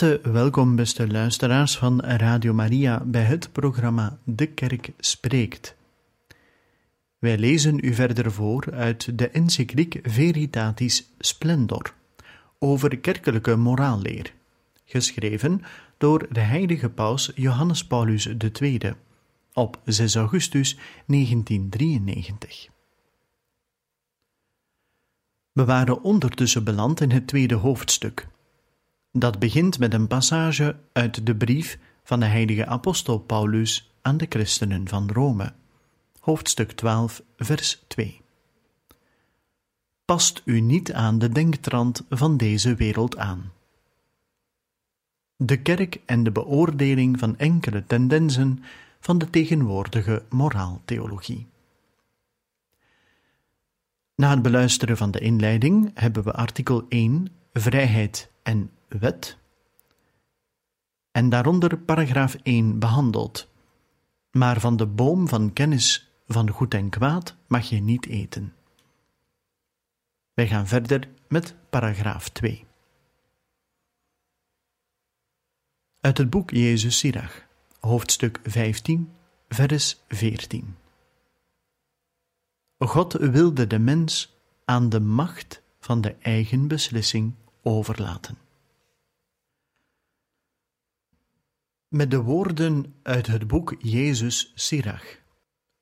Welkom, beste luisteraars van Radio Maria, bij het programma De Kerk Spreekt. Wij lezen u verder voor uit de encycliek Veritatis Splendor over kerkelijke moraalleer, geschreven door de heilige paus Johannes Paulus II op 6 augustus 1993. We waren ondertussen beland in het tweede hoofdstuk. Dat begint met een passage uit de brief van de heilige apostel Paulus aan de christenen van Rome hoofdstuk 12, vers 2. Past u niet aan de denktrand van deze wereld aan. De kerk en de beoordeling van enkele tendensen van de tegenwoordige moraaltheologie. Na het beluisteren van de inleiding hebben we artikel 1, vrijheid en wet, en daaronder paragraaf 1 behandeld. Maar van de boom van kennis van goed en kwaad mag je niet eten. Wij gaan verder met paragraaf 2. Uit het boek Jezus Sirach, hoofdstuk 15, vers 14. God wilde de mens aan de macht van de eigen beslissing overlaten. Met de woorden uit het boek Jezus Sirach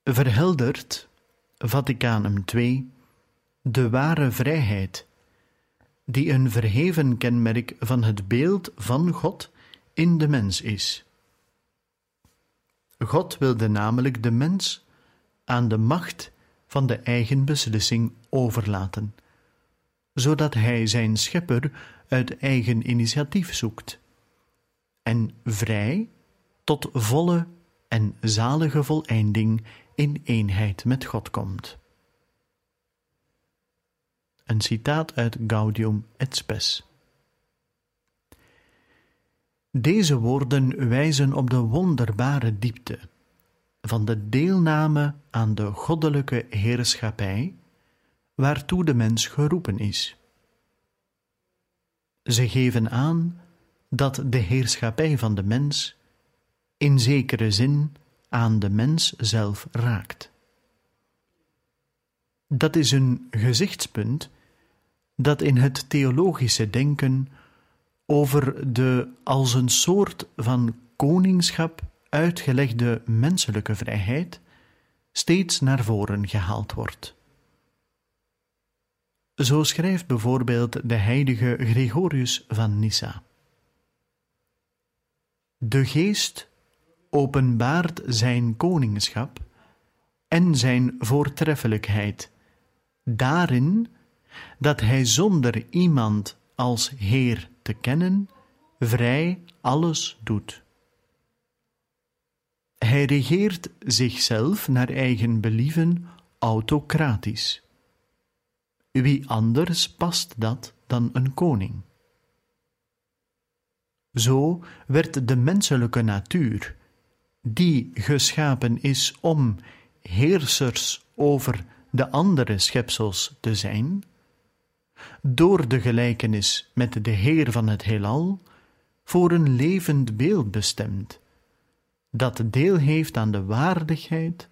verheldert Vaticanum II de ware vrijheid, die een verheven kenmerk van het beeld van God in de mens is. God wilde namelijk de mens aan de macht van de eigen beslissing overlaten, zodat hij zijn schepper uit eigen initiatief zoekt en vrij tot volle en zalige voleinding in eenheid met God komt. Een citaat uit Gaudium et Spes. Deze woorden wijzen op de wonderbare diepte van de deelname aan de goddelijke heerschappij, waartoe de mens geroepen is. Ze geven aan dat de heerschappij van de mens in zekere zin aan de mens zelf raakt. Dat is een gezichtspunt dat in het theologische denken over de als een soort van koningschap uitgelegde menselijke vrijheid steeds naar voren gehaald wordt. Zo schrijft bijvoorbeeld de heilige Gregorius van Nyssa. De geest openbaart zijn koningschap en zijn voortreffelijkheid, daarin dat hij zonder iemand als Heer te kennen, vrij alles doet. Hij regeert zichzelf naar eigen believen autocratisch. Wie anders past dat dan een koning? Zo werd de menselijke natuur die geschapen is om heersers over de andere schepsels te zijn, door de gelijkenis met de Heer van het heelal, voor een levend beeld bestemd, dat deel heeft aan de waardigheid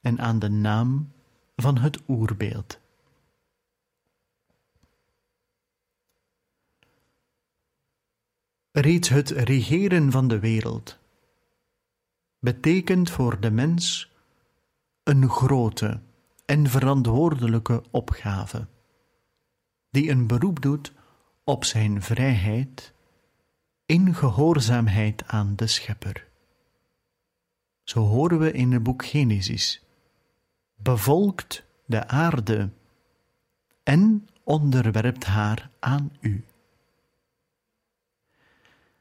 en aan de naam van het oerbeeld. Reeds het regeren van de wereld betekent voor de mens een grote en verantwoordelijke opgave, die een beroep doet op zijn vrijheid in gehoorzaamheid aan de Schepper. Zo horen we in het boek Genesis, bevolkt de aarde en onderwerpt haar aan u.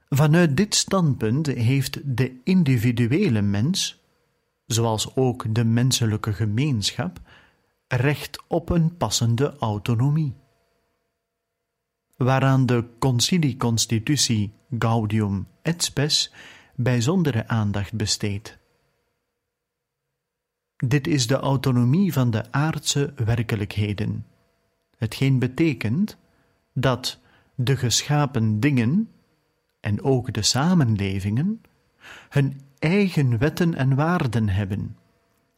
Vanuit dit standpunt heeft de individuele mens, zoals ook de menselijke gemeenschap, recht op een passende autonomie. Waaraan de Concilie Constitutie Gaudium et Spes bijzondere aandacht besteedt. Dit is de autonomie van de aardse werkelijkheden, hetgeen betekent dat de geschapen dingen en ook de samenlevingen hun eigen wetten en waarden hebben,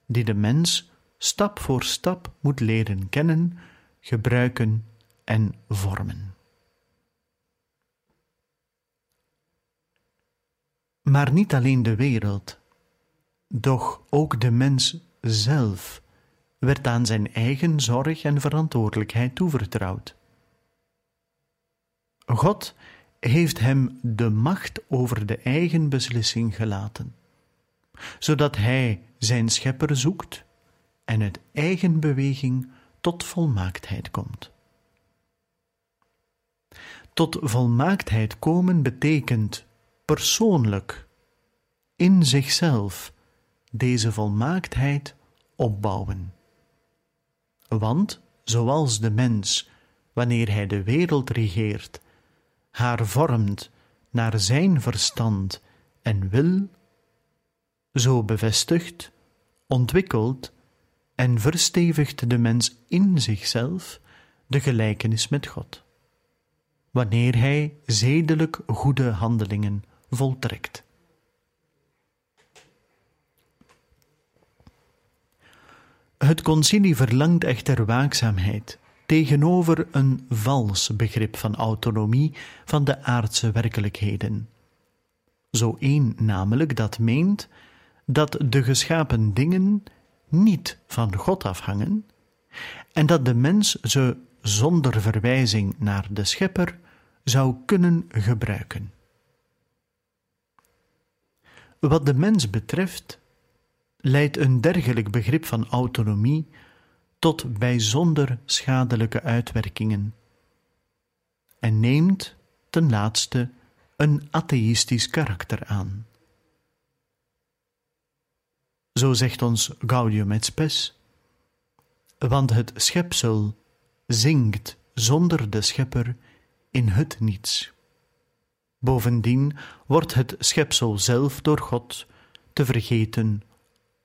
die de mens stap voor stap moet leren kennen, gebruiken en vormen. Maar niet alleen de wereld, doch ook de mens zelf werd aan zijn eigen zorg en verantwoordelijkheid toevertrouwd. God heeft hem de macht over de eigen beslissing gelaten, zodat hij zijn schepper zoekt en uit eigen beweging tot volmaaktheid komt. Tot volmaaktheid komen betekent persoonlijk, in zichzelf, deze volmaaktheid opbouwen. Want, zoals de mens, wanneer hij de wereld regeert, haar vormt naar zijn verstand en wil, zo bevestigt, ontwikkelt en verstevigt de mens in zichzelf de gelijkenis met God, wanneer hij zedelijk goede handelingen voltrekt. Het concilie verlangt echter waakzaamheid tegenover een vals begrip van autonomie van de aardse werkelijkheden. Zo één namelijk dat meent dat de geschapen dingen niet van God afhangen en dat de mens ze zonder verwijzing naar de Schepper zou kunnen gebruiken. Wat de mens betreft, leidt een dergelijk begrip van autonomie tot bijzonder schadelijke uitwerkingen en neemt ten laatste een atheïstisch karakter aan. Zo zegt ons Gaudium et Spes, want het schepsel zingt zonder de schepper in het niets. Bovendien wordt het schepsel zelf door God te vergeten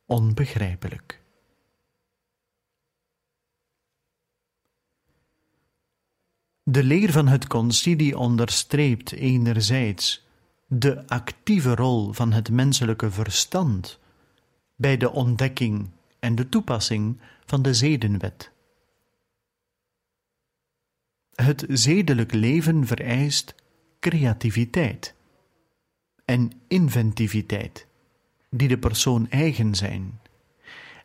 onbegrijpelijk. De leer van het concilie onderstreept enerzijds de actieve rol van het menselijke verstand bij de ontdekking en de toepassing van de zedenwet. Het zedelijk leven vereist creativiteit en inventiviteit, die de persoon eigen zijn,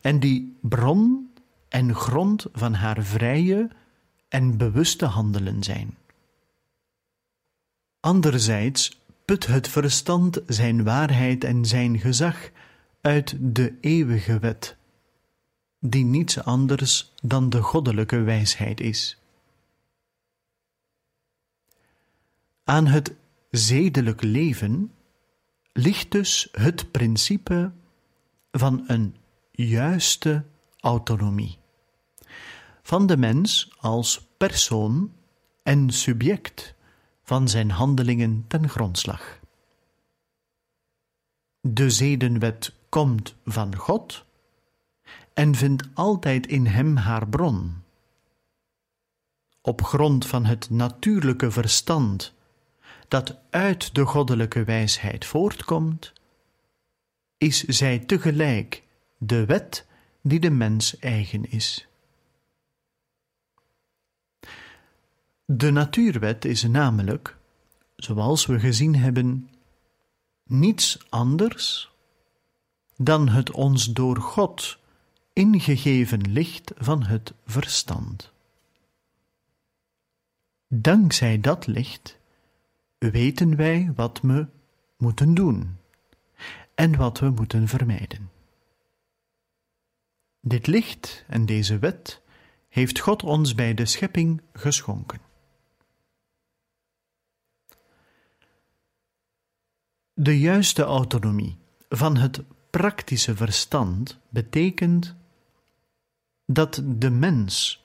en die bron en grond van haar vrije en bewuste handelen zijn. Anderzijds put het verstand zijn waarheid en zijn gezag uit de eeuwige wet, die niets anders dan de goddelijke wijsheid is. Aan het zedelijk leven ligt dus het principe van een juiste autonomie van de mens als persoon en subject van zijn handelingen ten grondslag. De zedenwet komt van God en vindt altijd in hem haar bron. Op grond van het natuurlijke verstand dat uit de goddelijke wijsheid voortkomt, is zij tegelijk de wet die de mens eigen is. De natuurwet is namelijk, zoals we gezien hebben, niets anders dan het ons door God ingegeven licht van het verstand. Dankzij dat licht weten wij wat we moeten doen en wat we moeten vermijden. Dit licht en deze wet heeft God ons bij de schepping geschonken. De juiste autonomie van het praktische verstand betekent dat de mens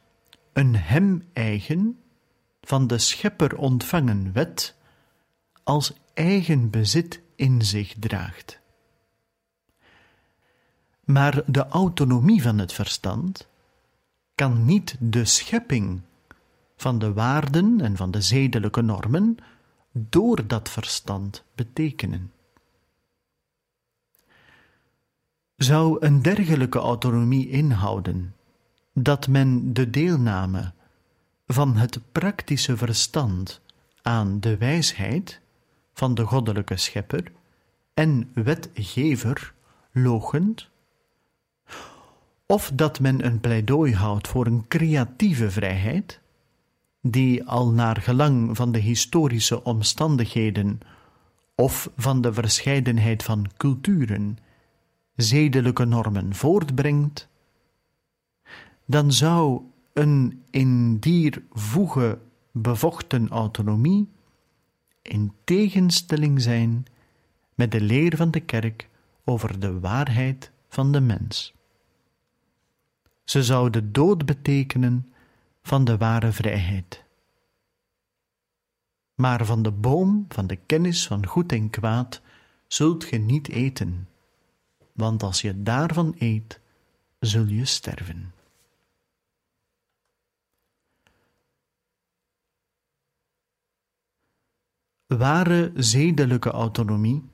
een hem eigen, van de schepper ontvangen wet als eigen bezit in zich draagt. Maar de autonomie van het verstand kan niet de schepping van de waarden en van de zedelijke normen door dat verstand betekenen. Zou een dergelijke autonomie inhouden dat men de deelname van het praktische verstand aan de wijsheid van de goddelijke schepper en wetgever logend, of dat men een pleidooi houdt voor een creatieve vrijheid, die al naar gelang van de historische omstandigheden of van de verscheidenheid van culturen zedelijke normen voortbrengt, dan zou een in dier voege bevochten autonomie in tegenstelling zijn met de leer van de kerk over de waarheid van de mens. Ze zou de dood betekenen van de ware vrijheid. Maar van de boom van de kennis van goed en kwaad zult ge niet eten, want als je daarvan eet, zul je sterven. Ware zedelijke autonomie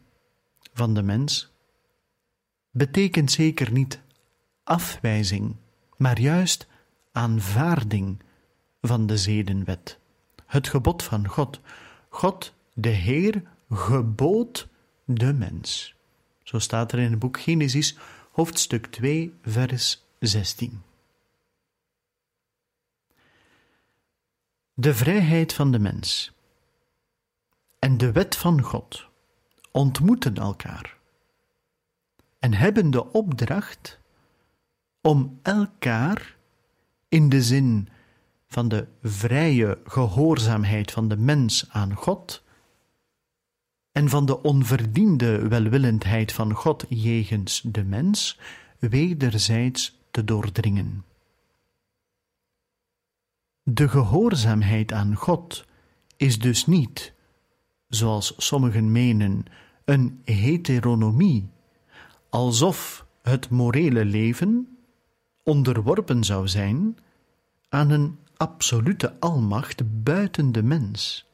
van de mens betekent zeker niet afwijzing, maar juist aanvaarding van de zedenwet, het gebod van God. God, de Heer, gebood de mens. Zo staat er in het boek Genesis, hoofdstuk 2, vers 16. De vrijheid van de mens en de wet van God ontmoeten elkaar en hebben de opdracht om elkaar in de zin van de vrije gehoorzaamheid van de mens aan God en van de onverdiende welwillendheid van God jegens de mens wederzijds te doordringen. De gehoorzaamheid aan God is dus niet zoals sommigen menen, een heteronomie, alsof het morele leven onderworpen zou zijn aan een absolute almacht buiten de mens,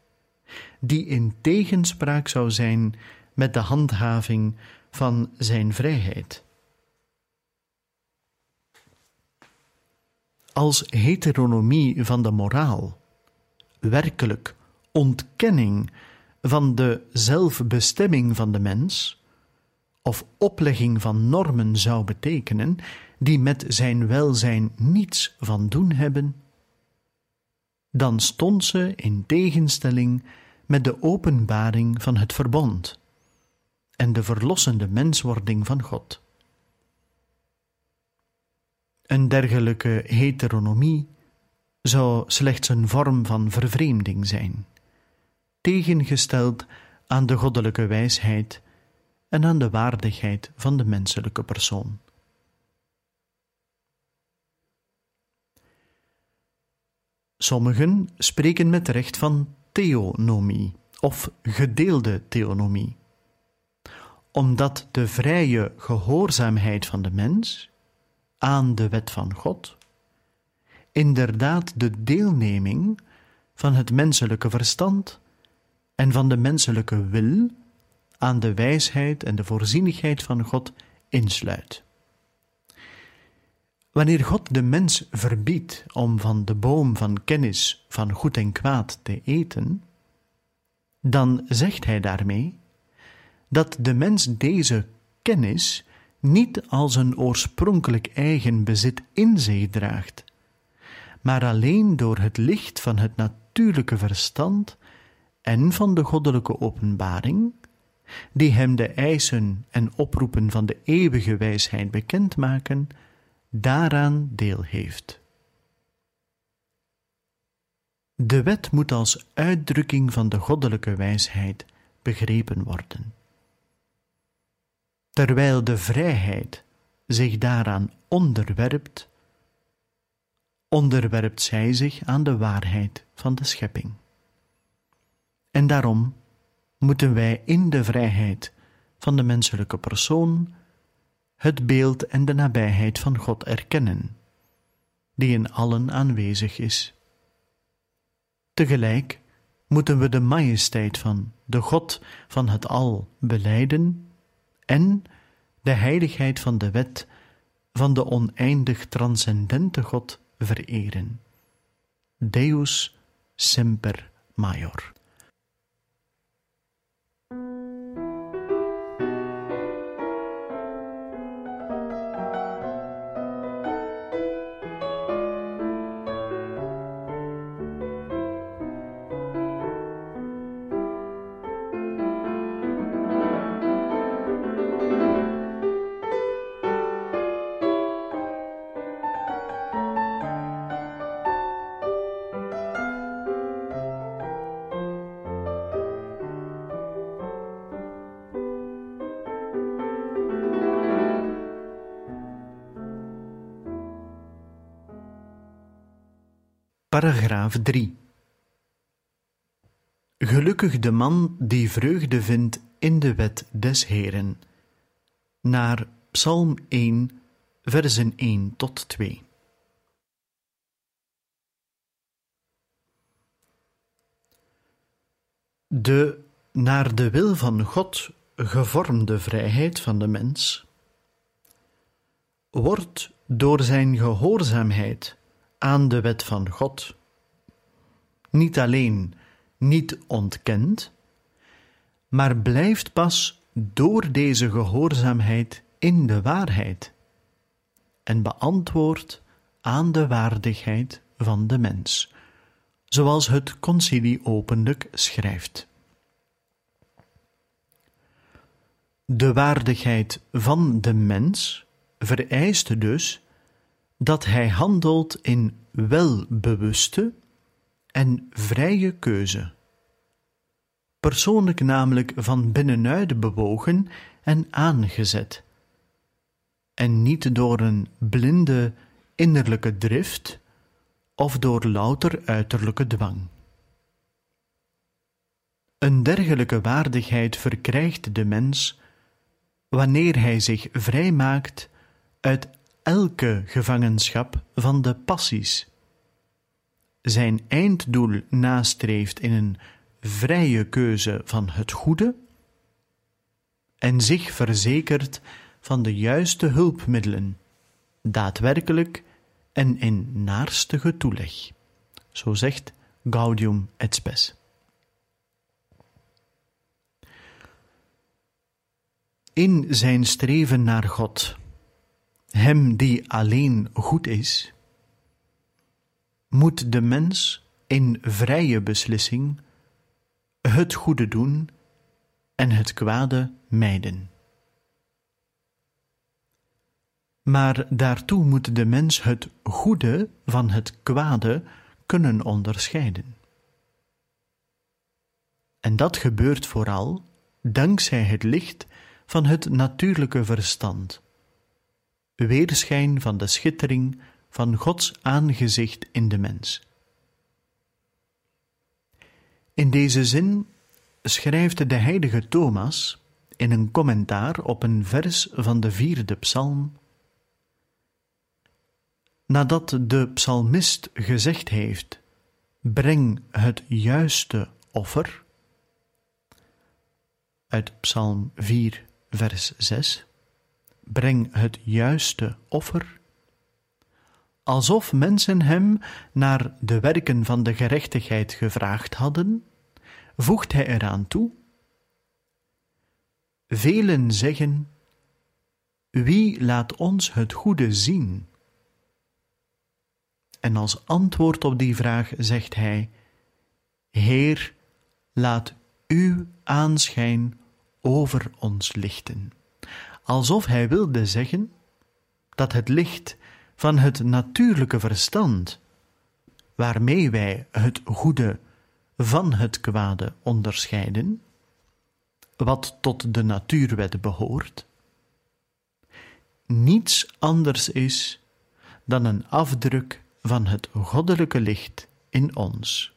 die in tegenspraak zou zijn met de handhaving van zijn vrijheid. Als heteronomie van de moraal, werkelijk ontkenning van de zelfbestemming van de mens, of oplegging van normen zou betekenen, die met zijn welzijn niets van doen hebben, dan stond ze in tegenstelling met de openbaring van het verbond en de verlossende menswording van God. Een dergelijke heteronomie zou slechts een vorm van vervreemding zijn tegengesteld aan de goddelijke wijsheid en aan de waardigheid van de menselijke persoon. Sommigen spreken met recht van theonomie of gedeelde theonomie, omdat de vrije gehoorzaamheid van de mens aan de wet van God inderdaad de deelneming van het menselijke verstand en van de menselijke wil aan de wijsheid en de voorzienigheid van God insluit. Wanneer God de mens verbiedt om van de boom van kennis van goed en kwaad te eten, dan zegt hij daarmee dat de mens deze kennis niet als een oorspronkelijk eigen bezit in zich draagt, maar alleen door het licht van het natuurlijke verstand en van de goddelijke openbaring, die hem de eisen en oproepen van de eeuwige wijsheid bekendmaken, daaraan deel heeft. De wet moet als uitdrukking van de goddelijke wijsheid begrepen worden. Terwijl de vrijheid zich daaraan onderwerpt, onderwerpt zij zich aan de waarheid van de schepping. En daarom moeten wij in de vrijheid van de menselijke persoon het beeld en de nabijheid van God erkennen, die in allen aanwezig is. Tegelijk moeten we de majesteit van de God van het Al beleiden en de heiligheid van de wet van de oneindig transcendente God vereren. Deus semper major. Paragraaf 3 Gelukkig de man die vreugde vindt in de wet des Heren. Naar Psalm 1, versen 1 tot 2. De naar de wil van God gevormde vrijheid van de mens wordt door zijn gehoorzaamheid aan de wet van God. Niet alleen niet ontkend, maar blijft pas door deze gehoorzaamheid in de waarheid en beantwoordt aan de waardigheid van de mens, zoals het concilie openlijk schrijft. De waardigheid van de mens vereist dus dat hij handelt in welbewuste en vrije keuze. Persoonlijk namelijk van binnenuit bewogen en aangezet, en niet door een blinde innerlijke drift of door louter uiterlijke dwang. Een dergelijke waardigheid verkrijgt de mens wanneer hij zich vrijmaakt uit elke gevangenschap van de passies. Zijn einddoel nastreeft in een vrije keuze van het goede en zich verzekert van de juiste hulpmiddelen, daadwerkelijk en in naarstige toeleg. Zo zegt Gaudium et Spes. In zijn streven naar God hem die alleen goed is, moet de mens in vrije beslissing het goede doen en het kwade mijden. Maar daartoe moet de mens het goede van het kwade kunnen onderscheiden. En dat gebeurt vooral dankzij het licht van het natuurlijke verstand weerschijn van de schittering van Gods aangezicht in de mens. In deze zin schrijft de heilige Thomas in een commentaar op een vers van de vierde psalm nadat de psalmist gezegd heeft: Breng het juiste offer. Uit Psalm 4, vers 6 breng het juiste offer, alsof mensen hem naar de werken van de gerechtigheid gevraagd hadden, voegt hij eraan toe: Velen zeggen: Wie laat ons het goede zien? En als antwoord op die vraag zegt hij: Heer, laat uw aanschijn over ons lichten alsof hij wilde zeggen dat het licht van het natuurlijke verstand, waarmee wij het goede van het kwade onderscheiden, wat tot de natuurwet behoort, niets anders is dan een afdruk van het goddelijke licht in ons.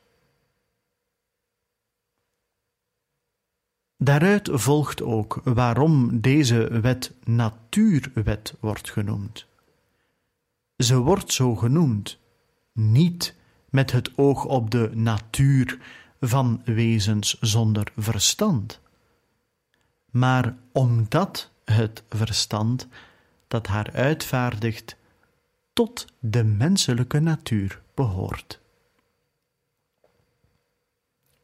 Daaruit volgt ook waarom deze wet natuurwet wordt genoemd. Ze wordt zo genoemd niet met het oog op de natuur van wezens zonder verstand, maar omdat het verstand dat haar uitvaardigt tot de menselijke natuur behoort.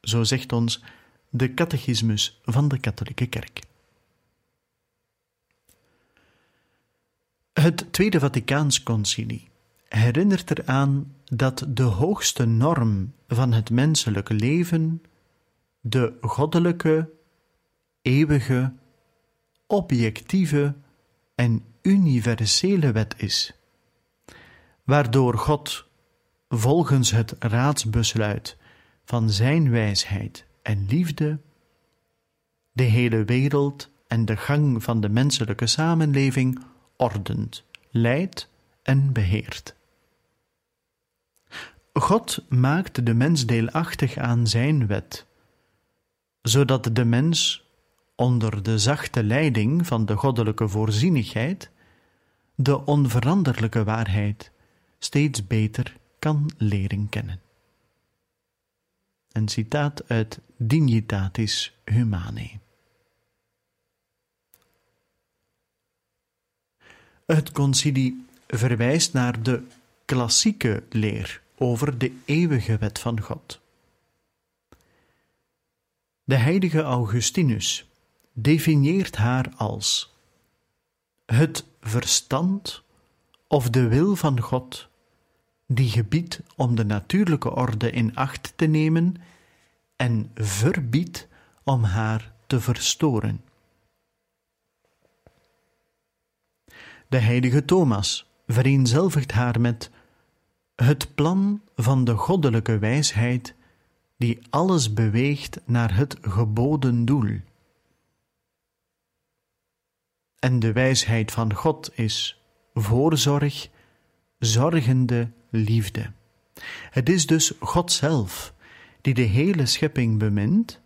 Zo zegt ons de catechismus van de katholieke kerk. Het Tweede Vaticaans Concilie herinnert eraan dat de hoogste norm van het menselijke leven de goddelijke, eeuwige, objectieve en universele wet is, waardoor God volgens het raadsbesluit van Zijn wijsheid en liefde de hele wereld en de gang van de menselijke samenleving ordent, leidt en beheert. God maakt de mens deelachtig aan Zijn wet, zodat de mens onder de zachte leiding van de goddelijke voorzienigheid de onveranderlijke waarheid steeds beter kan leren kennen. Een citaat uit Dignitatis Humanae. Het concilie verwijst naar de klassieke leer over de eeuwige wet van God. De heilige Augustinus definieert haar als het verstand of de wil van God die gebiedt om de natuurlijke orde in acht te nemen en verbiedt om haar te verstoren. De heilige Thomas vereenzelvigt haar met het plan van de goddelijke wijsheid die alles beweegt naar het geboden doel. En de wijsheid van God is voorzorg, zorgende liefde. Het is dus God zelf die de hele schepping bemint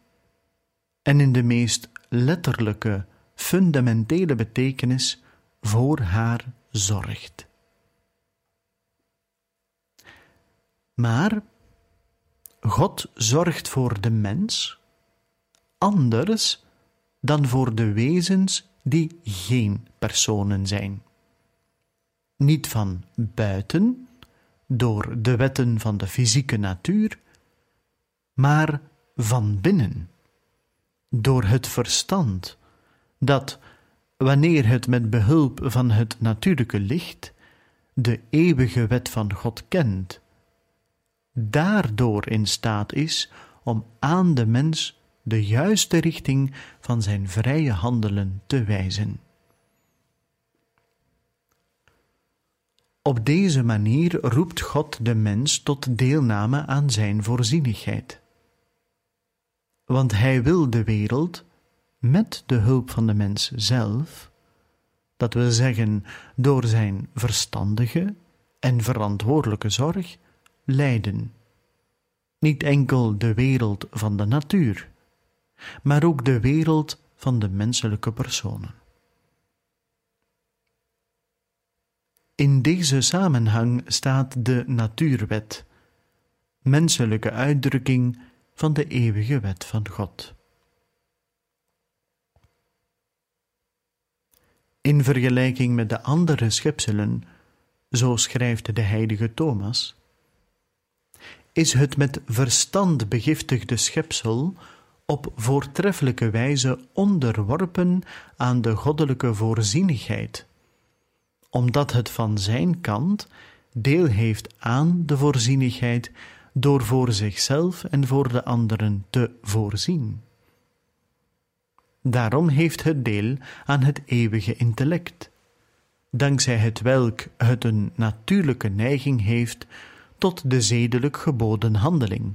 en in de meest letterlijke, fundamentele betekenis voor haar zorgt. Maar God zorgt voor de mens anders dan voor de wezens die geen personen zijn. Niet van buiten, door de wetten van de fysieke natuur, maar van binnen, door het verstand, dat, wanneer het met behulp van het natuurlijke licht de eeuwige wet van God kent, daardoor in staat is om aan de mens de juiste richting van zijn vrije handelen te wijzen. Op deze manier roept God de mens tot deelname aan zijn voorzienigheid. Want hij wil de wereld met de hulp van de mens zelf, dat wil zeggen door zijn verstandige en verantwoordelijke zorg, leiden. Niet enkel de wereld van de natuur, maar ook de wereld van de menselijke personen. In deze samenhang staat de natuurwet, menselijke uitdrukking van de eeuwige wet van God. In vergelijking met de andere schepselen, zo schrijft de heilige Thomas, is het met verstand begiftigde schepsel op voortreffelijke wijze onderworpen aan de goddelijke voorzienigheid, omdat het van zijn kant deel heeft aan de voorzienigheid door voor zichzelf en voor de anderen te voorzien. Daarom heeft het deel aan het eeuwige intellect, dankzij het welk het een natuurlijke neiging heeft tot de zedelijk geboden handeling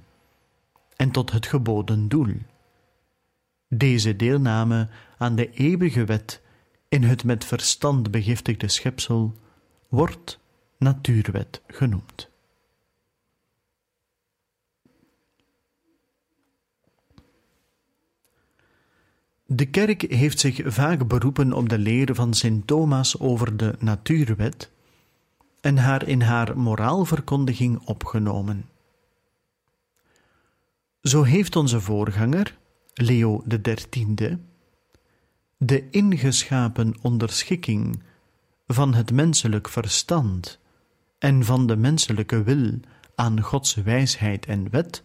en tot het geboden doel. Deze deelname aan de eeuwige wet in het met verstand begiftigde schepsel wordt natuurwet genoemd. De kerk heeft zich vaak beroepen op de leer van Sint Thomas over de natuurwet en haar in haar moraalverkondiging opgenomen. Zo heeft onze voorganger, Leo XIII, de ingeschapen onderschikking van het menselijk verstand en van de menselijke wil aan Gods wijsheid en wet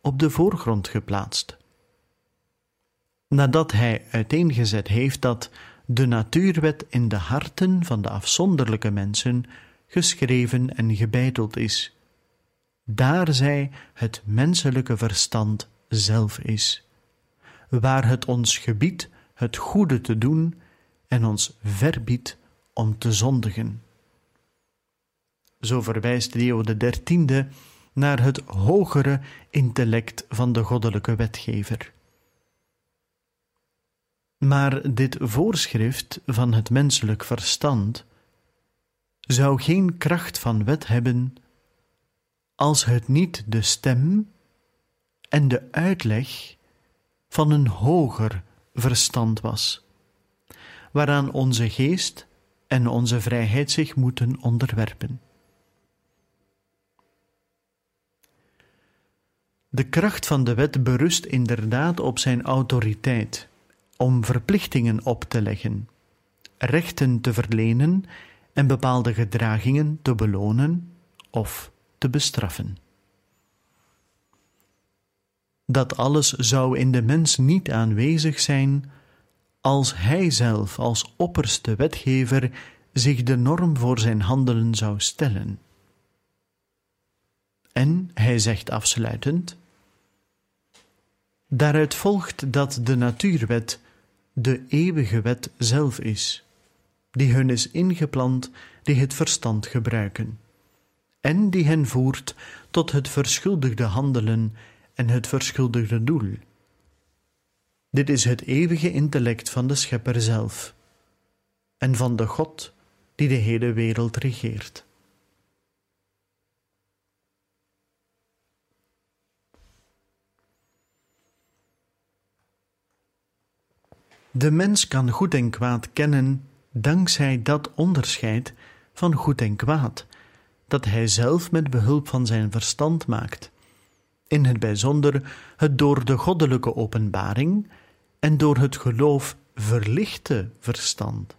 op de voorgrond geplaatst. Nadat hij uiteengezet heeft dat de natuurwet in de harten van de afzonderlijke mensen geschreven en gebeiteld is, daar zij het menselijke verstand zelf is, waar het ons gebiedt het goede te doen en ons verbiedt om te zondigen. Zo verwijst Leo XIII naar het hogere intellect van de goddelijke wetgever. Maar dit voorschrift van het menselijk verstand zou geen kracht van wet hebben als het niet de stem en de uitleg van een hoger verstand was, waaraan onze geest en onze vrijheid zich moeten onderwerpen. De kracht van de wet berust inderdaad op zijn autoriteit om verplichtingen op te leggen, rechten te verlenen en bepaalde gedragingen te belonen of te bestraffen. Dat alles zou in de mens niet aanwezig zijn als hij zelf als opperste wetgever zich de norm voor zijn handelen zou stellen. En hij zegt afsluitend: Daaruit volgt dat de natuurwet de eeuwige wet zelf is, die hun is ingeplant, die het verstand gebruiken, en die hen voert tot het verschuldigde handelen en het verschuldigde doel. Dit is het eeuwige intellect van de Schepper zelf en van de God die de hele wereld regeert. De mens kan goed en kwaad kennen dankzij dat onderscheid van goed en kwaad, dat hij zelf met behulp van zijn verstand maakt, in het bijzonder het door de goddelijke openbaring en door het geloof verlichte verstand,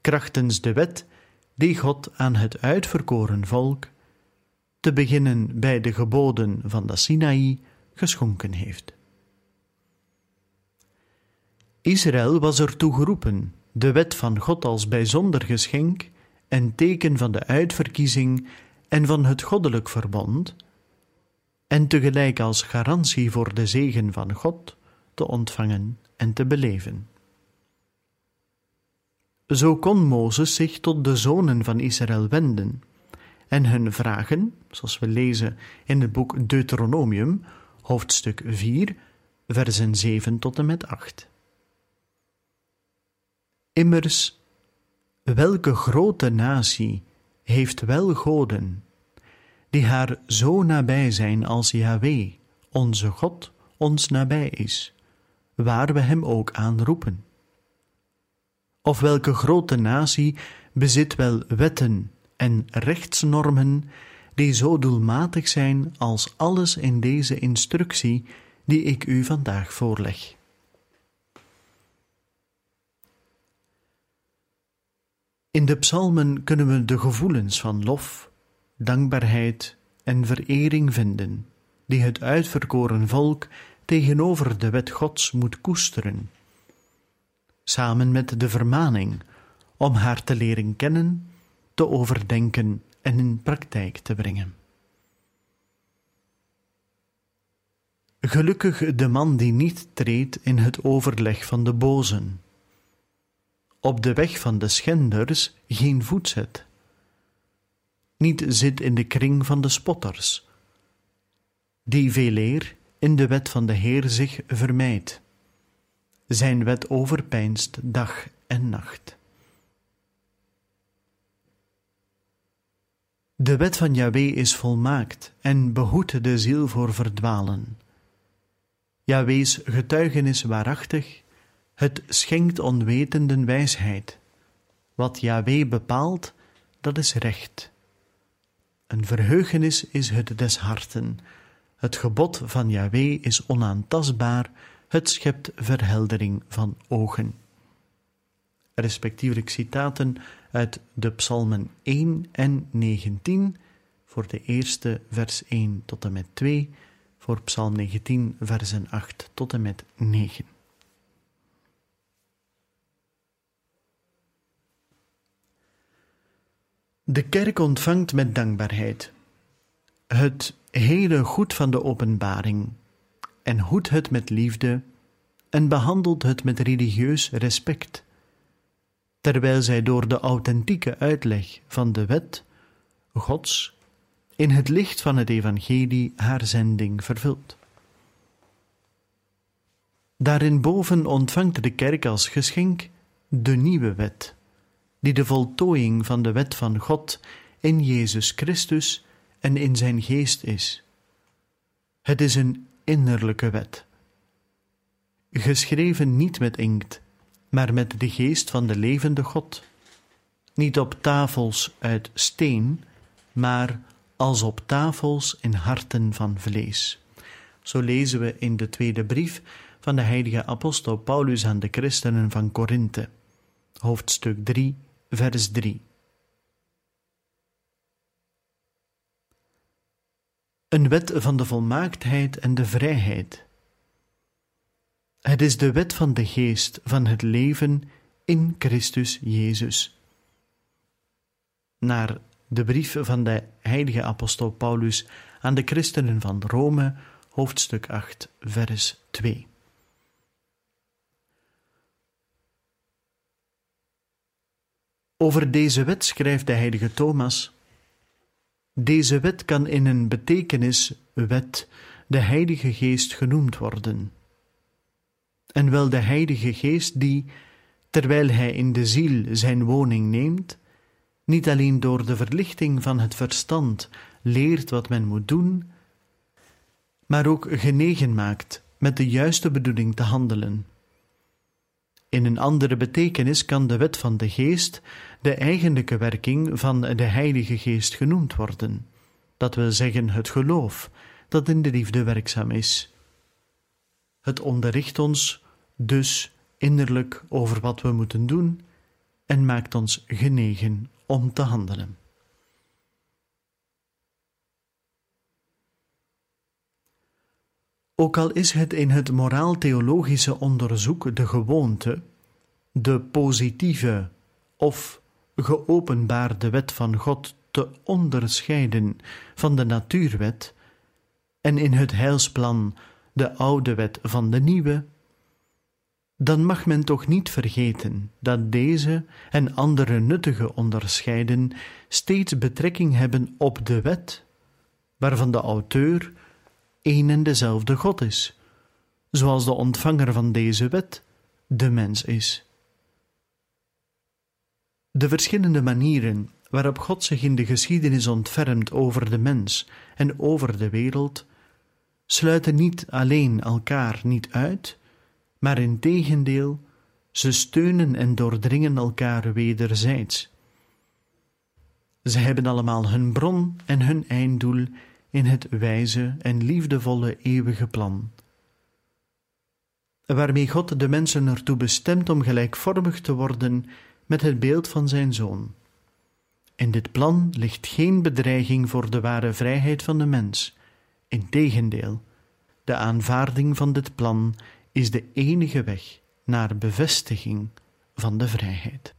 krachtens de wet die God aan het uitverkoren volk, te beginnen bij de geboden van de Sinaï, geschonken heeft. Israël was ertoe geroepen de wet van God als bijzonder geschenk en teken van de uitverkiezing en van het goddelijk verbond, en tegelijk als garantie voor de zegen van God te ontvangen en te beleven. Zo kon Mozes zich tot de zonen van Israël wenden en hun vragen, zoals we lezen in het boek Deuteronomium, hoofdstuk 4, versen 7 tot en met 8. Immers, welke grote natie heeft wel goden, die haar zo nabij zijn als Yahweh, onze God, ons nabij is, waar we hem ook aan roepen? Of welke grote natie bezit wel wetten en rechtsnormen die zo doelmatig zijn als alles in deze instructie die ik u vandaag voorleg? In de psalmen kunnen we de gevoelens van lof, dankbaarheid en verering vinden, die het uitverkoren volk tegenover de wet Gods moet koesteren, samen met de vermaning om haar te leren kennen, te overdenken en in praktijk te brengen. Gelukkig de man die niet treedt in het overleg van de bozen op de weg van de schenders geen voet zet. Niet zit in de kring van de spotters, die veeleer in de wet van de Heer zich vermijdt. Zijn wet overpeinst dag en nacht. De wet van Yahweh is volmaakt en behoedt de ziel voor verdwalen. Yahweh's getuigenis waarachtig, het schenkt onwetenden wijsheid. Wat Yahweh bepaalt, dat is recht. Een verheugenis is het des harten. Het gebod van Yahweh is onaantastbaar, het schept verheldering van ogen. Respectievelijk citaten uit de Psalmen 1 en 19, voor de eerste vers 1 tot en met 2, voor Psalm 19, versen 8 tot en met 9. De kerk ontvangt met dankbaarheid het hele goed van de openbaring en hoedt het met liefde en behandelt het met religieus respect terwijl zij door de authentieke uitleg van de wet Gods in het licht van het evangelie haar zending vervult. Daarin boven ontvangt de kerk als geschenk de nieuwe wet, die de voltooiing van de wet van God in Jezus Christus en in zijn geest is. Het is een innerlijke wet, geschreven niet met inkt, maar met de geest van de levende God. Niet op tafels uit steen, maar als op tafels in harten van vlees. Zo lezen we in de tweede brief van de heilige apostel Paulus aan de christenen van Korinthe, hoofdstuk 3, vers 3. Een wet van de volmaaktheid en de vrijheid het is de wet van de geest van het leven in Christus Jezus. Naar de brief van de heilige apostel Paulus aan de christenen van Rome, hoofdstuk 8, vers 2. Over deze wet schrijft de heilige Thomas: Deze wet kan in een betekenis wet de Heilige Geest genoemd worden en wel de Heilige Geest die, terwijl Hij in de ziel zijn woning neemt, niet alleen door de verlichting van het verstand leert wat men moet doen, maar ook genegen maakt met de juiste bedoeling te handelen. In een andere betekenis kan de wet van de geest de eigenlijke werking van de Heilige Geest genoemd worden, dat wil zeggen het geloof dat in de liefde werkzaam is. Het onderricht ons dus innerlijk over wat we moeten doen en maakt ons genegen om te handelen. Ook al is het in het moraal-theologische onderzoek de gewoonte, de positieve of geopenbaarde wet van God te onderscheiden van de natuurwet en in het heilsplan de oude wet van de nieuwe, dan mag men toch niet vergeten dat deze en andere nuttige onderscheiden steeds betrekking hebben op de wet, waarvan de auteur een en dezelfde God is, zoals de ontvanger van deze wet de mens is. De verschillende manieren waarop God zich in de geschiedenis ontfermt over de mens en over de wereld, sluiten niet alleen elkaar niet uit, maar in tegendeel, ze steunen en doordringen elkaar wederzijds. Ze hebben allemaal hun bron en hun einddoel in het wijze en liefdevolle eeuwige plan, waarmee God de mensen ertoe bestemt om gelijkvormig te worden met het beeld van zijn Zoon. In dit plan ligt geen bedreiging voor de ware vrijheid van de mens. Integendeel, de aanvaarding van dit plan is de enige weg naar bevestiging van de vrijheid.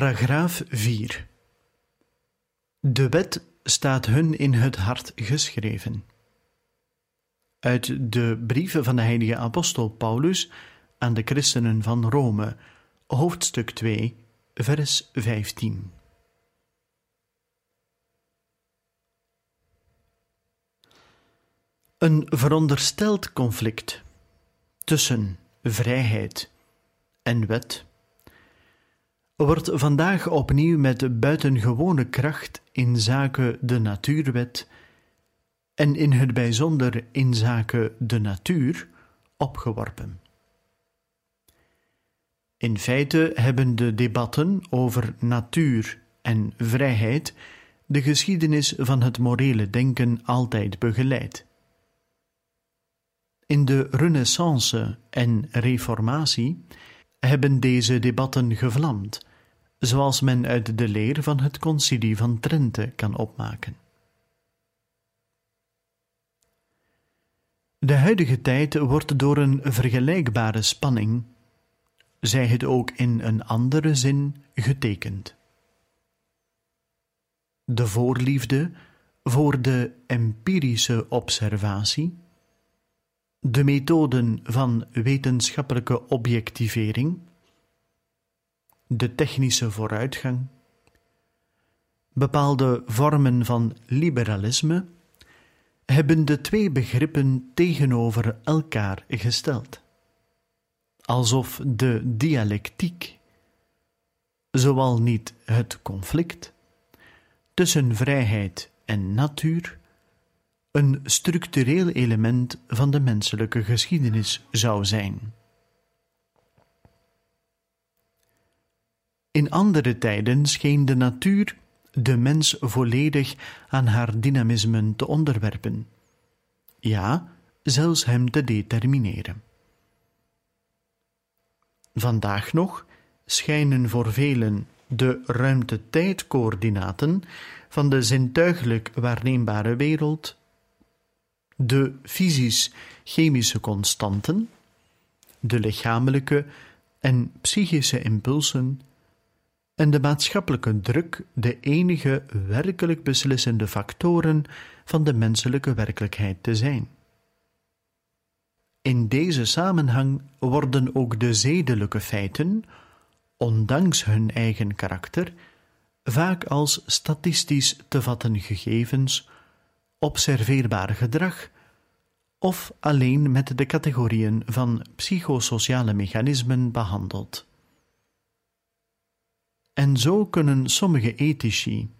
Paragraaf 4 De wet staat hun in het hart geschreven. Uit de brieven van de heilige apostel Paulus aan de christenen van Rome, hoofdstuk 2, vers 15. Een verondersteld conflict tussen vrijheid en wet wordt vandaag opnieuw met buitengewone kracht in zaken de natuurwet en in het bijzonder in zaken de natuur opgeworpen. In feite hebben de debatten over natuur en vrijheid de geschiedenis van het morele denken altijd begeleid. In de Renaissance en Reformatie hebben deze debatten gevlamd, zoals men uit de leer van het Concilie van Trente kan opmaken. De huidige tijd wordt door een vergelijkbare spanning, zij het ook in een andere zin, getekend. De voorliefde voor de empirische observatie, de methoden van wetenschappelijke objectivering, de technische vooruitgang, bepaalde vormen van liberalisme hebben de twee begrippen tegenover elkaar gesteld, alsof de dialectiek, zowel niet het conflict, tussen vrijheid en natuur, een structureel element van de menselijke geschiedenis zou zijn. In andere tijden scheen de natuur de mens volledig aan haar dynamismen te onderwerpen, ja, zelfs hem te determineren. Vandaag nog schijnen voor velen de ruimte-tijdcoördinaten van de zintuigelijk waarneembare wereld, de fysisch-chemische constanten, de lichamelijke en psychische impulsen en de maatschappelijke druk de enige werkelijk beslissende factoren van de menselijke werkelijkheid te zijn. In deze samenhang worden ook de zedelijke feiten, ondanks hun eigen karakter, vaak als statistisch te vatten gegevens, observeerbaar gedrag of alleen met de categorieën van psychosociale mechanismen behandeld. En zo kunnen sommige ethici,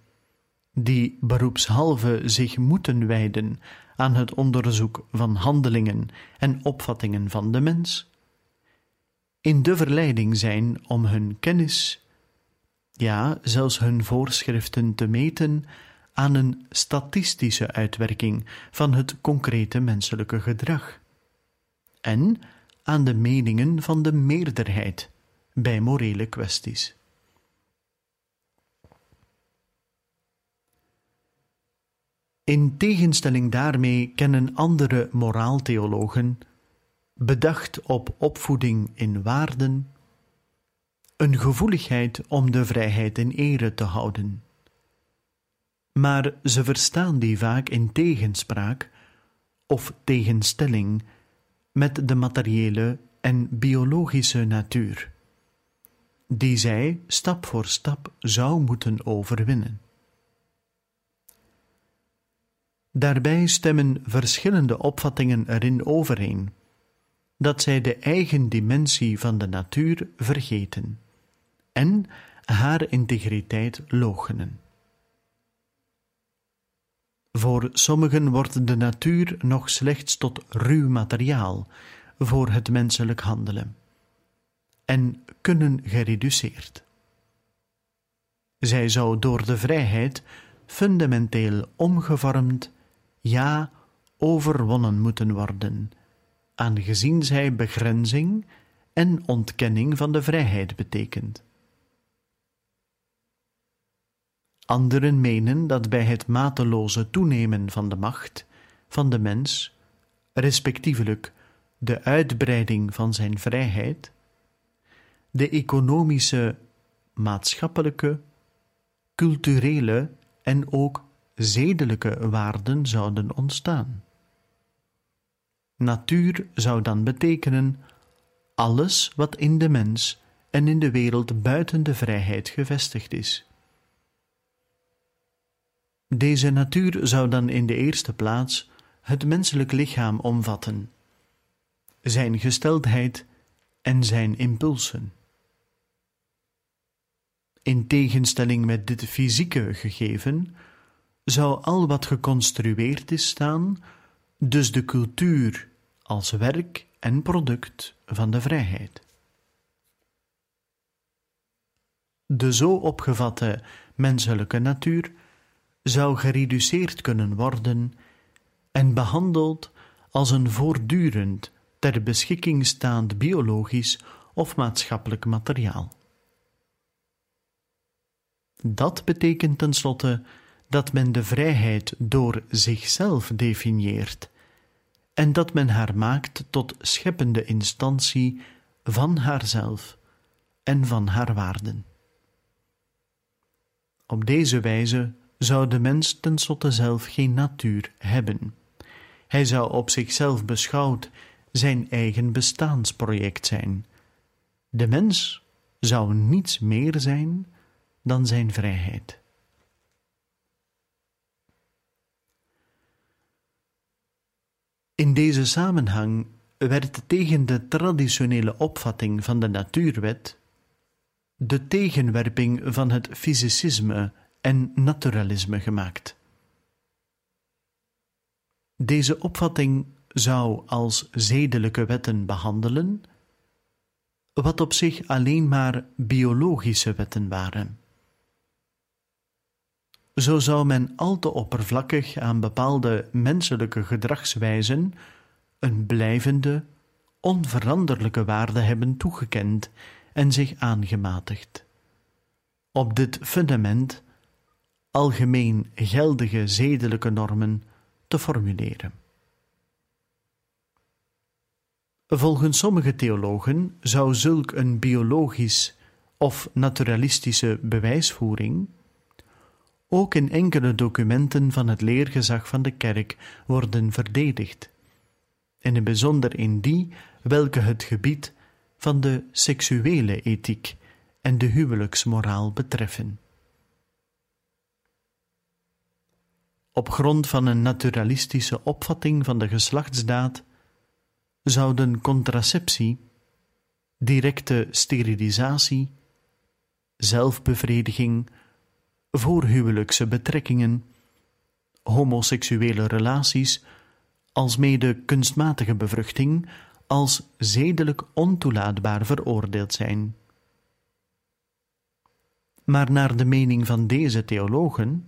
die beroepshalve zich moeten wijden aan het onderzoek van handelingen en opvattingen van de mens, in de verleiding zijn om hun kennis, ja, zelfs hun voorschriften te meten aan een statistische uitwerking van het concrete menselijke gedrag en aan de meningen van de meerderheid bij morele kwesties. In tegenstelling daarmee kennen andere moraaltheologen, bedacht op opvoeding in waarden, een gevoeligheid om de vrijheid in ere te houden. Maar ze verstaan die vaak in tegenspraak of tegenstelling met de materiële en biologische natuur, die zij stap voor stap zou moeten overwinnen. Daarbij stemmen verschillende opvattingen erin overeen dat zij de eigen dimensie van de natuur vergeten en haar integriteit loochenen. Voor sommigen wordt de natuur nog slechts tot ruw materiaal voor het menselijk handelen en kunnen gereduceerd. Zij zou door de vrijheid fundamenteel omgevormd ja overwonnen moeten worden, aangezien zij begrenzing en ontkenning van de vrijheid betekent. Anderen menen dat bij het mateloze toenemen van de macht van de mens, respectievelijk de uitbreiding van zijn vrijheid, de economische maatschappelijke, culturele en ook zedelijke waarden zouden ontstaan. Natuur zou dan betekenen alles wat in de mens en in de wereld buiten de vrijheid gevestigd is. Deze natuur zou dan in de eerste plaats het menselijk lichaam omvatten, zijn gesteldheid en zijn impulsen. In tegenstelling met dit fysieke gegeven zou al wat geconstrueerd is staan, dus de cultuur als werk en product van de vrijheid. De zo opgevatte menselijke natuur zou gereduceerd kunnen worden en behandeld als een voortdurend ter beschikking staand biologisch of maatschappelijk materiaal. Dat betekent tenslotte dat men de vrijheid door zichzelf definieert en dat men haar maakt tot scheppende instantie van haarzelf en van haar waarden. Op deze wijze zou de mens tenslotte zelf geen natuur hebben. Hij zou op zichzelf beschouwd zijn eigen bestaansproject zijn. De mens zou niets meer zijn dan zijn vrijheid. In deze samenhang werd tegen de traditionele opvatting van de natuurwet de tegenwerping van het fysicisme en naturalisme gemaakt. Deze opvatting zou als zedelijke wetten behandelen, wat op zich alleen maar biologische wetten waren. Zo zou men al te oppervlakkig aan bepaalde menselijke gedragswijzen een blijvende, onveranderlijke waarde hebben toegekend en zich aangematigd. Op dit fundament algemeen geldige zedelijke normen te formuleren. Volgens sommige theologen zou zulk een biologisch of naturalistische bewijsvoering ook in enkele documenten van het leergezag van de kerk worden verdedigd, en in bijzonder in die welke het gebied van de seksuele ethiek en de huwelijksmoraal betreffen. Op grond van een naturalistische opvatting van de geslachtsdaad zouden contraceptie, directe sterilisatie, zelfbevrediging, voorhuwelijkse betrekkingen, homoseksuele relaties, alsmede kunstmatige bevruchting, als zedelijk ontoelaatbaar veroordeeld zijn. Maar naar de mening van deze theologen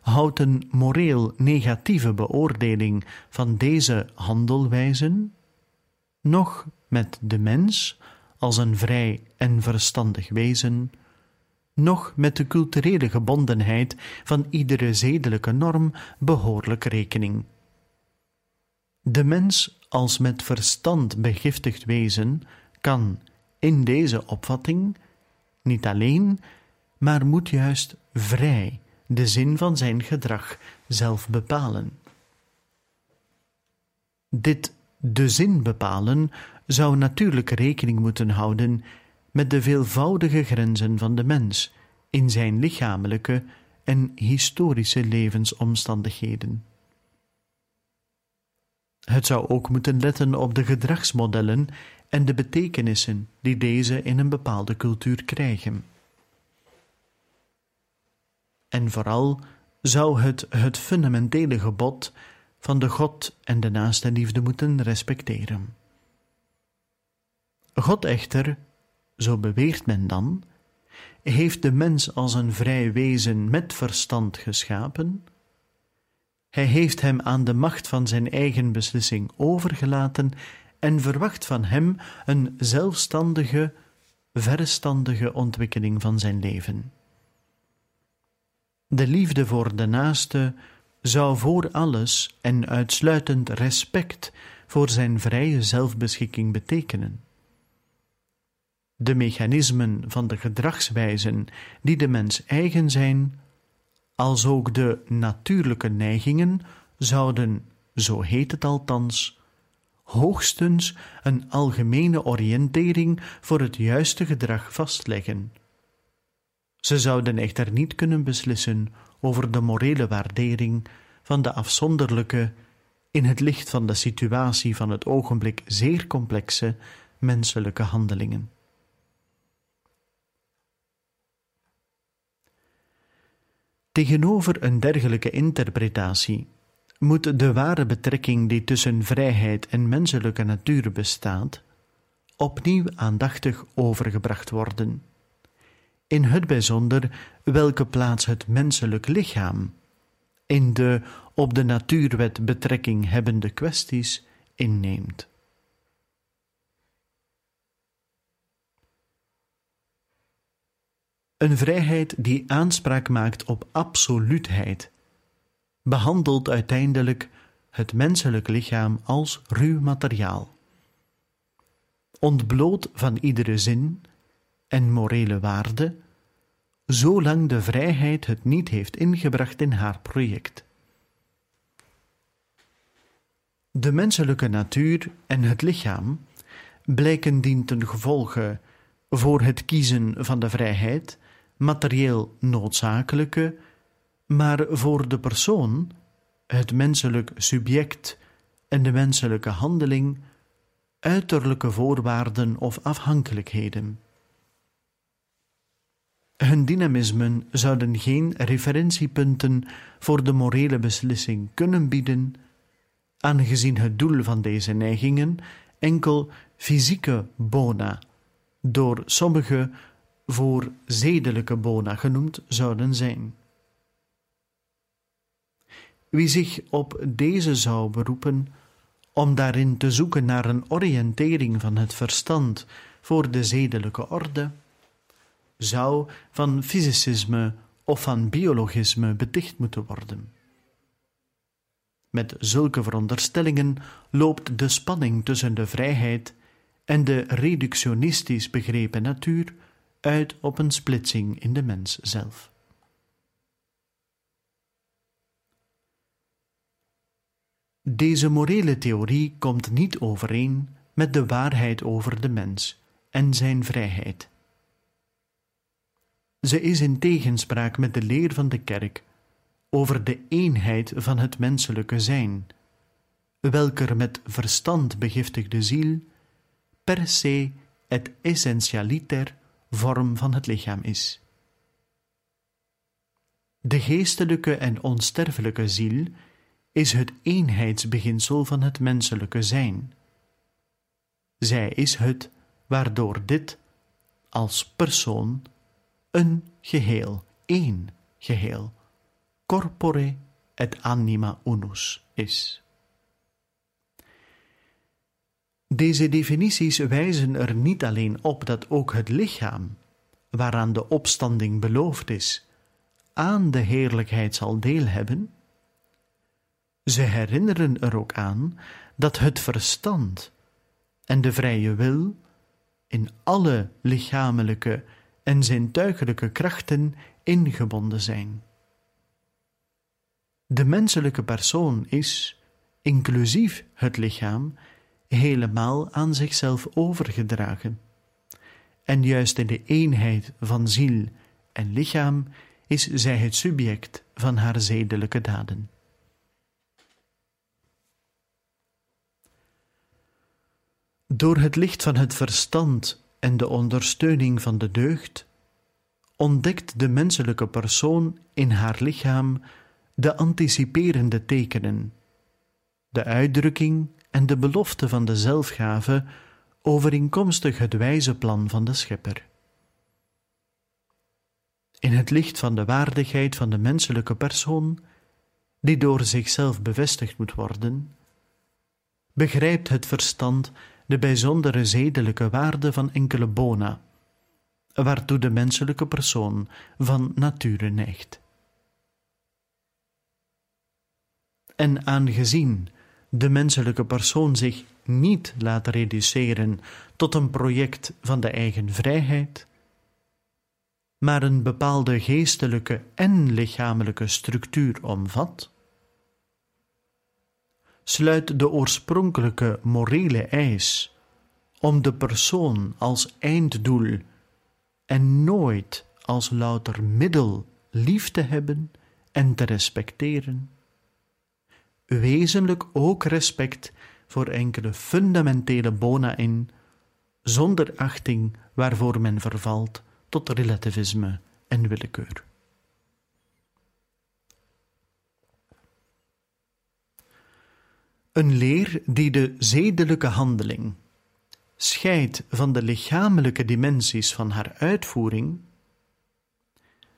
houdt een moreel negatieve beoordeling van deze handelwijzen nog met de mens als een vrij en verstandig wezen, nog met de culturele gebondenheid van iedere zedelijke norm behoorlijk rekening. De mens als met verstand begiftigd wezen kan in deze opvatting niet alleen, maar moet juist vrij de zin van zijn gedrag zelf bepalen. Dit de zin bepalen zou natuurlijk rekening moeten houden met de veelvoudige grenzen van de mens in zijn lichamelijke en historische levensomstandigheden. Het zou ook moeten letten op de gedragsmodellen en de betekenissen die deze in een bepaalde cultuur krijgen. En vooral zou het het fundamentele gebod van de God en de naaste liefde moeten respecteren. God echter, zo beweert men dan, heeft de mens als een vrij wezen met verstand geschapen. Hij heeft hem aan de macht van zijn eigen beslissing overgelaten en verwacht van hem een zelfstandige, verstandige ontwikkeling van zijn leven. De liefde voor de naaste zou voor alles en uitsluitend respect voor zijn vrije zelfbeschikking betekenen. De mechanismen van de gedragswijzen die de mens eigen zijn, als ook de natuurlijke neigingen zouden, zo heet het althans, hoogstens een algemene oriëntering voor het juiste gedrag vastleggen. Ze zouden echter niet kunnen beslissen over de morele waardering van de afzonderlijke, in het licht van de situatie van het ogenblik zeer complexe menselijke handelingen. Tegenover een dergelijke interpretatie moet de ware betrekking die tussen vrijheid en menselijke natuur bestaat, opnieuw aandachtig overgebracht worden. In het bijzonder welke plaats het menselijk lichaam in de op de natuurwet betrekking hebbende kwesties inneemt. Een vrijheid die aanspraak maakt op absoluutheid, behandelt uiteindelijk het menselijk lichaam als ruw materiaal. Ontbloot van iedere zin en morele waarde, zolang de vrijheid het niet heeft ingebracht in haar project. De menselijke natuur en het lichaam blijken dien ten gevolge voor het kiezen van de vrijheid materieel noodzakelijke, maar voor de persoon, het menselijk subject en de menselijke handeling uiterlijke voorwaarden of afhankelijkheden. Hun dynamismen zouden geen referentiepunten voor de morele beslissing kunnen bieden, aangezien het doel van deze neigingen enkel fysieke bona, door sommigen voor zedelijke bona genoemd zouden zijn. Wie zich op deze zou beroepen om daarin te zoeken naar een oriëntering van het verstand voor de zedelijke orde, zou van fysicisme of van biologisme beticht moeten worden. Met zulke veronderstellingen loopt de spanning tussen de vrijheid en de reductionistisch begrepen natuur uit op een splitsing in de mens zelf. Deze morele theorie komt niet overeen met de waarheid over de mens en zijn vrijheid. Ze is in tegenspraak met de leer van de kerk over de eenheid van het menselijke zijn, welker met verstand begiftigde ziel per se et essentialiter vorm van het lichaam is. De geestelijke en onsterfelijke ziel is het eenheidsbeginsel van het menselijke zijn. Zij is het waardoor dit als persoon een geheel, één geheel, corpore et anima unus is. Deze definities wijzen er niet alleen op dat ook het lichaam, waaraan de opstanding beloofd is, aan de heerlijkheid zal deel hebben. Ze herinneren er ook aan dat het verstand en de vrije wil in alle lichamelijke en zintuigelijke krachten ingebonden zijn. De menselijke persoon is, inclusief het lichaam, helemaal aan zichzelf overgedragen. En juist in de eenheid van ziel en lichaam is zij het subject van haar zedelijke daden. Door het licht van het verstand en de ondersteuning van de deugd ontdekt de menselijke persoon in haar lichaam de anticiperende tekenen, de uitdrukking en de belofte van de zelfgave overeenkomstig het wijze plan van de Schepper. In het licht van de waardigheid van de menselijke persoon, die door zichzelf bevestigd moet worden, begrijpt het verstand de bijzondere zedelijke waarde van enkele bona, waartoe de menselijke persoon van nature neigt. En aangezien de menselijke persoon zich niet laat reduceren tot een project van de eigen vrijheid, maar een bepaalde geestelijke en lichamelijke structuur omvat, sluit de oorspronkelijke morele eis om de persoon als einddoel en nooit als louter middel lief te hebben en te respecteren, wezenlijk ook respect voor enkele fundamentele bona in, zonder achting waarvoor men vervalt tot relativisme en willekeur. Een leer die de zedelijke handeling scheidt van de lichamelijke dimensies van haar uitvoering,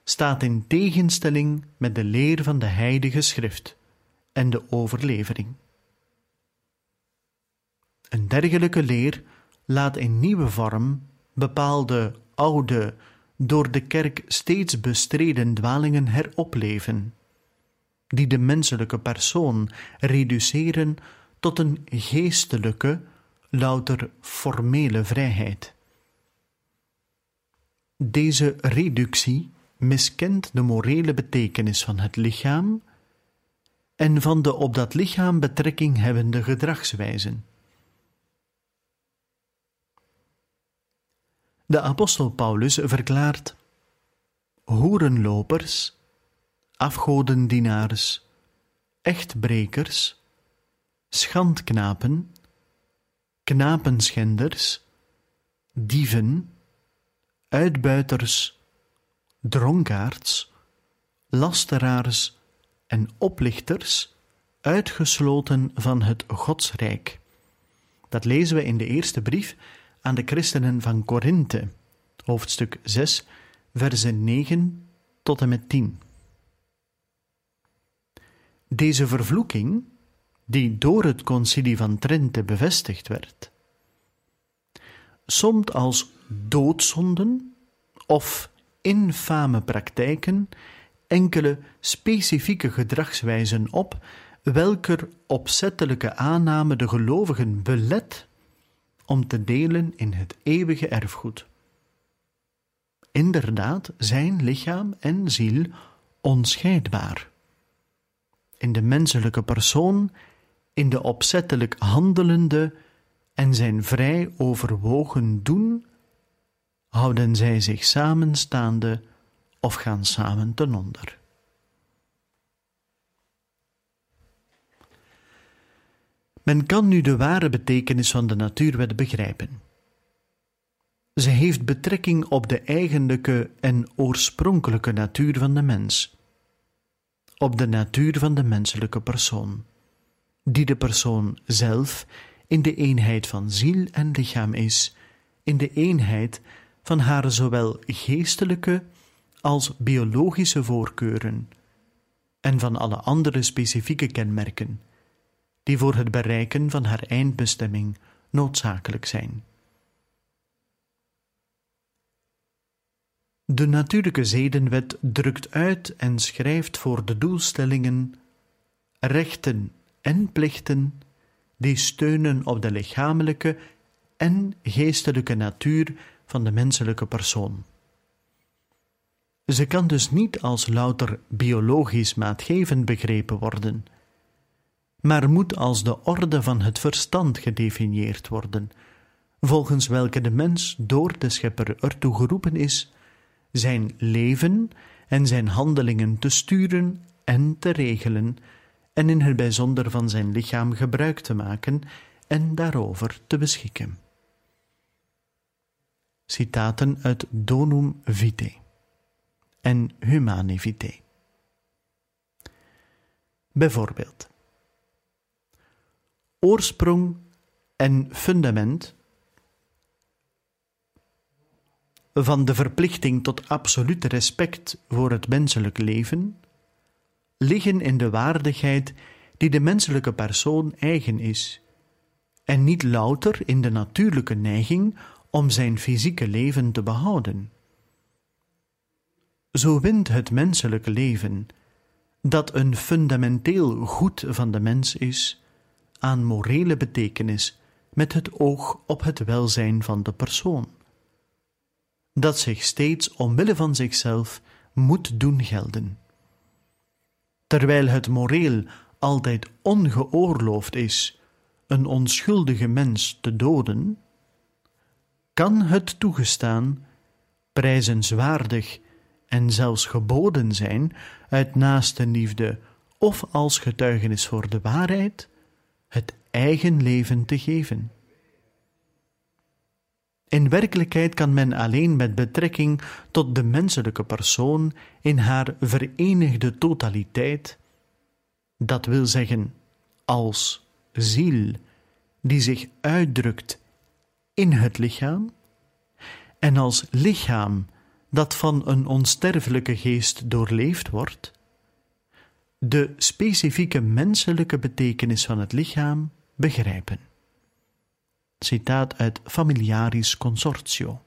staat in tegenstelling met de leer van de Heilige Schrift en de overlevering. Een dergelijke leer laat in nieuwe vorm bepaalde oude, door de kerk steeds bestreden dwalingen heropleven, die de menselijke persoon reduceren tot een geestelijke, louter formele vrijheid. Deze reductie miskent de morele betekenis van het lichaam en van de op dat lichaam betrekking hebbende gedragswijzen. De apostel Paulus verklaart: hoerenlopers, afgodendienaars, echtbrekers, schandknapen, knapenschenders, dieven, uitbuiters, dronkaards, lasteraars en oplichters uitgesloten van het Godsrijk. Dat lezen we in de eerste brief aan de christenen van Korinthe, hoofdstuk 6, versen 9 tot en met 10. Deze vervloeking, die door het concilie van Trente bevestigd werd, somt als doodzonden of infame praktijken enkele specifieke gedragswijzen op, welker opzettelijke aanname de gelovigen belet om te delen in het eeuwige erfgoed. Inderdaad zijn lichaam en ziel onscheidbaar. In de menselijke persoon, in de opzettelijk handelende en zijn vrij overwogen doen, houden zij zich samenstaande of gaan samen ten onder. Men kan nu de ware betekenis van de natuurwet begrijpen. Ze heeft betrekking op de eigenlijke en oorspronkelijke natuur van de mens, op de natuur van de menselijke persoon, die de persoon zelf in de eenheid van ziel en lichaam is, in de eenheid van haar zowel geestelijke als biologische voorkeuren en van alle andere specifieke kenmerken die voor het bereiken van haar eindbestemming noodzakelijk zijn. De natuurlijke zedenwet drukt uit en schrijft voor de doelstellingen rechten en plichten die steunen op de lichamelijke en geestelijke natuur van de menselijke persoon. Ze kan dus niet als louter biologisch maatgevend begrepen worden, maar moet als de orde van het verstand gedefinieerd worden, volgens welke de mens door de schepper ertoe geroepen is zijn leven en zijn handelingen te sturen en te regelen, en in het bijzonder van zijn lichaam gebruik te maken en daarover te beschikken. Citaten uit Donum Vitae en Humane Vitae. Bijvoorbeeld oorsprong en fundament van de verplichting tot absolute respect voor het menselijk leven liggen in de waardigheid die de menselijke persoon eigen is, en niet louter in de natuurlijke neiging om zijn fysieke leven te behouden. Zo wint het menselijke leven, dat een fundamenteel goed van de mens is, aan morele betekenis met het oog op het welzijn van de persoon, dat zich steeds omwille van zichzelf moet doen gelden. Terwijl het moreel altijd ongeoorloofd is een onschuldige mens te doden, kan het toegestaan, prijzenswaardig en zelfs geboden zijn uit naaste liefde of als getuigenis voor de waarheid, het eigen leven te geven. In werkelijkheid kan men alleen met betrekking tot de menselijke persoon in haar verenigde totaliteit, dat wil zeggen als ziel die zich uitdrukt in het lichaam, en als lichaam dat van een onsterfelijke geest doorleefd wordt, de specifieke menselijke betekenis van het lichaam begrijpen. Citaat uit Familiaris Consortio.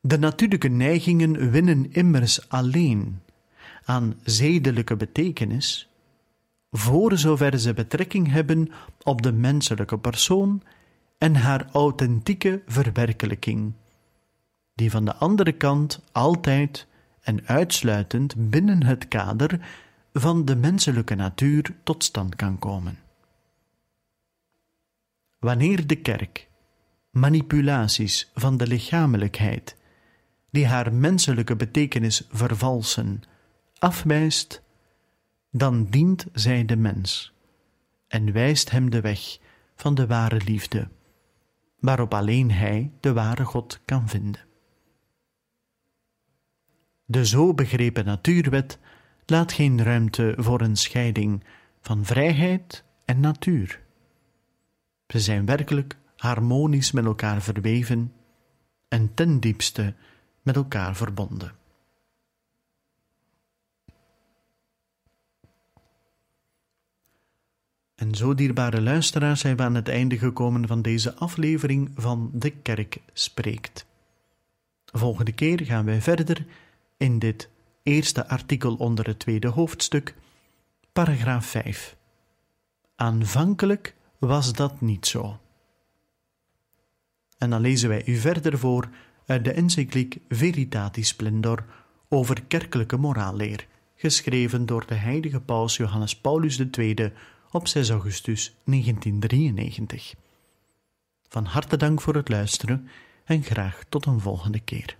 De natuurlijke neigingen winnen immers alleen aan zedelijke betekenis, voor zover ze betrekking hebben op de menselijke persoon en haar authentieke verwerkelijking, die van de andere kant altijd en uitsluitend binnen het kader van de menselijke natuur tot stand kan komen. Wanneer de kerk manipulaties van de lichamelijkheid, die haar menselijke betekenis vervalsen, afwijst, dan dient zij de mens en wijst hem de weg van de ware liefde, waarop alleen hij de ware God kan vinden. De zo begrepen natuurwet laat geen ruimte voor een scheiding van vrijheid en natuur. Ze zijn werkelijk harmonisch met elkaar verweven en ten diepste met elkaar verbonden. En zo, dierbare luisteraars, zijn we aan het einde gekomen van deze aflevering van De Kerk Spreekt. Volgende keer gaan wij verder in dit eerste artikel onder het tweede hoofdstuk, paragraaf 5. Aanvankelijk was dat niet zo. En dan lezen wij u verder voor uit de encycliek Veritatis Splendor over kerkelijke moraalleer, geschreven door de heilige paus Johannes Paulus II op 6 augustus 1993. Van harte dank voor het luisteren en graag tot een volgende keer.